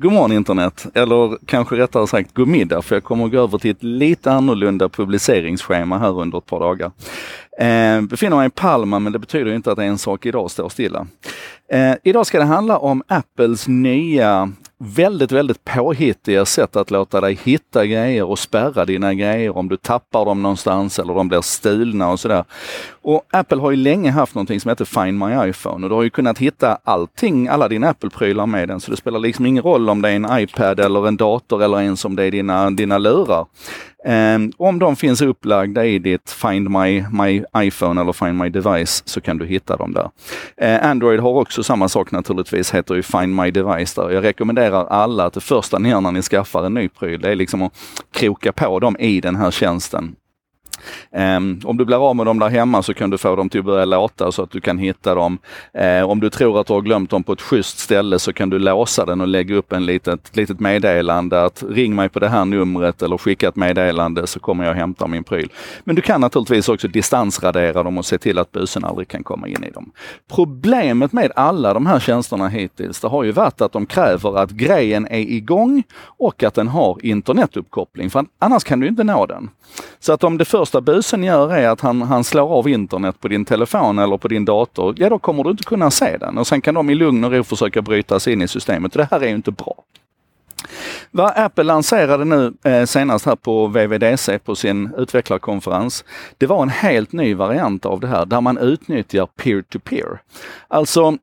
God morgon internet, eller kanske rättare sagt god middag, för jag kommer att gå över till ett lite annorlunda publiceringsschema här under ett par dagar. Eh, befinner mig i Palma, men det betyder inte att en sak idag står stilla. Eh, idag ska det handla om Apples nya väldigt, väldigt påhittiga sätt att låta dig hitta grejer och spärra dina grejer om du tappar dem någonstans eller de blir stulna och sådär. Och Apple har ju länge haft någonting som heter Find My iPhone och du har ju kunnat hitta allting, alla dina Apple-prylar med den. Så det spelar liksom ingen roll om det är en iPad eller en dator eller ens om det är dina, dina lurar. Um, om de finns upplagda i ditt Find My, My iPhone eller Find My Device så kan du hitta dem där. Uh, Android har också samma sak naturligtvis, heter ju Find My Device där. Jag rekommenderar alla att det första ni gör när ni skaffar en ny pryl, det är liksom att kroka på dem i den här tjänsten. Um, om du blir av med dem där hemma så kan du få dem till att börja låta så att du kan hitta dem. Uh, om du tror att du har glömt dem på ett schysst ställe så kan du låsa den och lägga upp en litet, litet meddelande att ring mig på det här numret eller skicka ett meddelande så kommer jag hämta min pryl. Men du kan naturligtvis också distansradera dem och se till att busen aldrig kan komma in i dem. Problemet med alla de här tjänsterna hittills, det har ju varit att de kräver att grejen är igång och att den har internetuppkoppling, för annars kan du inte nå den. Så att om det första första busen gör är att han, han slår av internet på din telefon eller på din dator, ja då kommer du inte kunna se den. Och sen kan de i lugn och ro försöka bryta sig in i systemet. Det här är ju inte bra. Vad Apple lanserade nu eh, senast här på VVDC på sin utvecklarkonferens, det var en helt ny variant av det här där man utnyttjar peer-to-peer. -peer. Alltså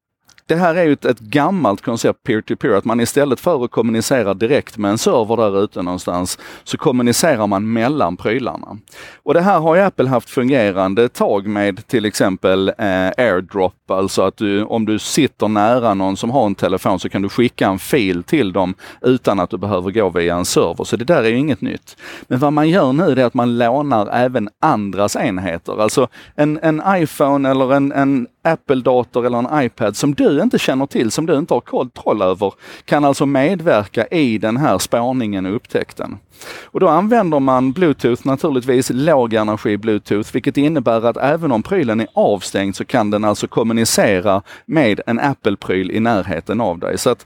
det här är ju ett, ett gammalt koncept, peer-to-peer, -peer, att man istället för att kommunicera direkt med en server där ute någonstans, så kommunicerar man mellan prylarna. Och det här har ju Apple haft fungerande ett tag med till exempel eh, AirDrop, alltså att du, om du sitter nära någon som har en telefon så kan du skicka en fil till dem utan att du behöver gå via en server. Så det där är ju inget nytt. Men vad man gör nu är att man lånar även andras enheter. Alltså en, en iPhone eller en, en Apple-dator eller en iPad som du inte känner till, som du inte har kontroll över, kan alltså medverka i den här spårningen och upptäckten. Och då använder man Bluetooth naturligtvis, låg energi Bluetooth, vilket innebär att även om prylen är avstängd så kan den alltså kommunicera med en Apple-pryl i närheten av dig. Så att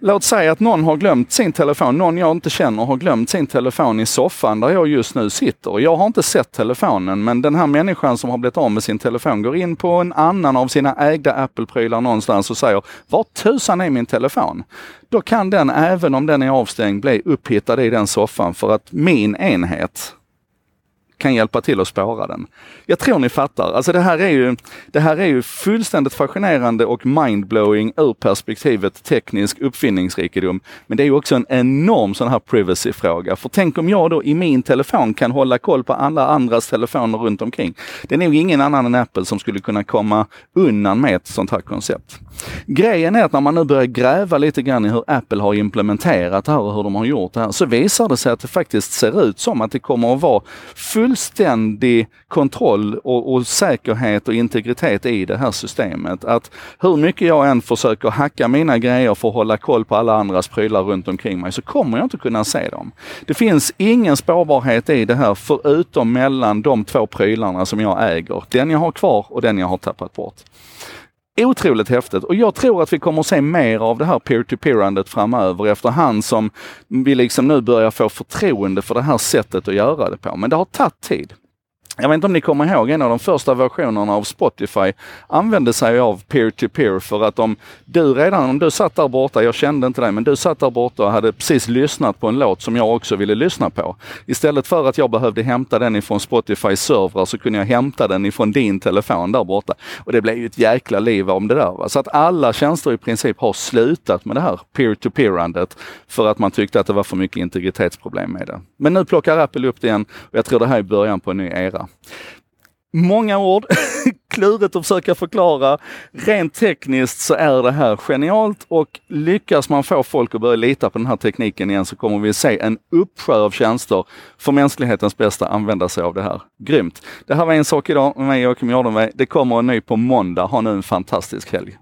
Låt säga att någon har glömt sin telefon, någon jag inte känner har glömt sin telefon i soffan där jag just nu sitter. Jag har inte sett telefonen, men den här människan som har blivit av med sin telefon går in på en annan av sina ägda Apple-prylar någonstans och säger Var tusan är min telefon? Då kan den, även om den är avstängd, bli upphittad i den soffan för att min enhet kan hjälpa till att spåra den. Jag tror ni fattar. Alltså det här är ju, det här är ju fullständigt fascinerande och mindblowing ur perspektivet teknisk uppfinningsrikedom. Men det är ju också en enorm sån här privacy-fråga. För tänk om jag då i min telefon kan hålla koll på alla andras telefoner runt omkring. Det är nog ingen annan än Apple som skulle kunna komma undan med ett sånt här koncept. Grejen är att när man nu börjar gräva lite grann i hur Apple har implementerat det här och hur de har gjort det här, så visar det sig att det faktiskt ser ut som att det kommer att vara fullständig kontroll och, och säkerhet och integritet i det här systemet. Att hur mycket jag än försöker hacka mina grejer för att hålla koll på alla andras prylar runt omkring mig så kommer jag inte kunna se dem. Det finns ingen spårbarhet i det här förutom mellan de två prylarna som jag äger. Den jag har kvar och den jag har tappat bort otroligt häftigt och jag tror att vi kommer att se mer av det här peer-to-peerandet framöver efterhand som vi liksom nu börjar få förtroende för det här sättet att göra det på. Men det har tagit tid. Jag vet inte om ni kommer ihåg en av de första versionerna av Spotify använde sig av peer-to-peer -peer för att om du redan, om du satt där borta, jag kände inte dig, men du satt där borta och hade precis lyssnat på en låt som jag också ville lyssna på. Istället för att jag behövde hämta den ifrån Spotifys servrar så kunde jag hämta den ifrån din telefon där borta. Och det blev ju ett jäkla liv om det där. Va? Så att alla tjänster i princip har slutat med det här peer-to-peerandet för att man tyckte att det var för mycket integritetsproblem med det. Men nu plockar Apple upp det igen och jag tror det här är början på en ny era. Många ord, klurigt att försöka förklara. Rent tekniskt så är det här genialt och lyckas man få folk att börja lita på den här tekniken igen så kommer vi se en uppsjö av tjänster för mänsklighetens bästa använda sig av det här. Grymt! Det här var en sak idag med mig Joakim Jardenberg. Det kommer en ny på måndag. Ha nu en fantastisk helg!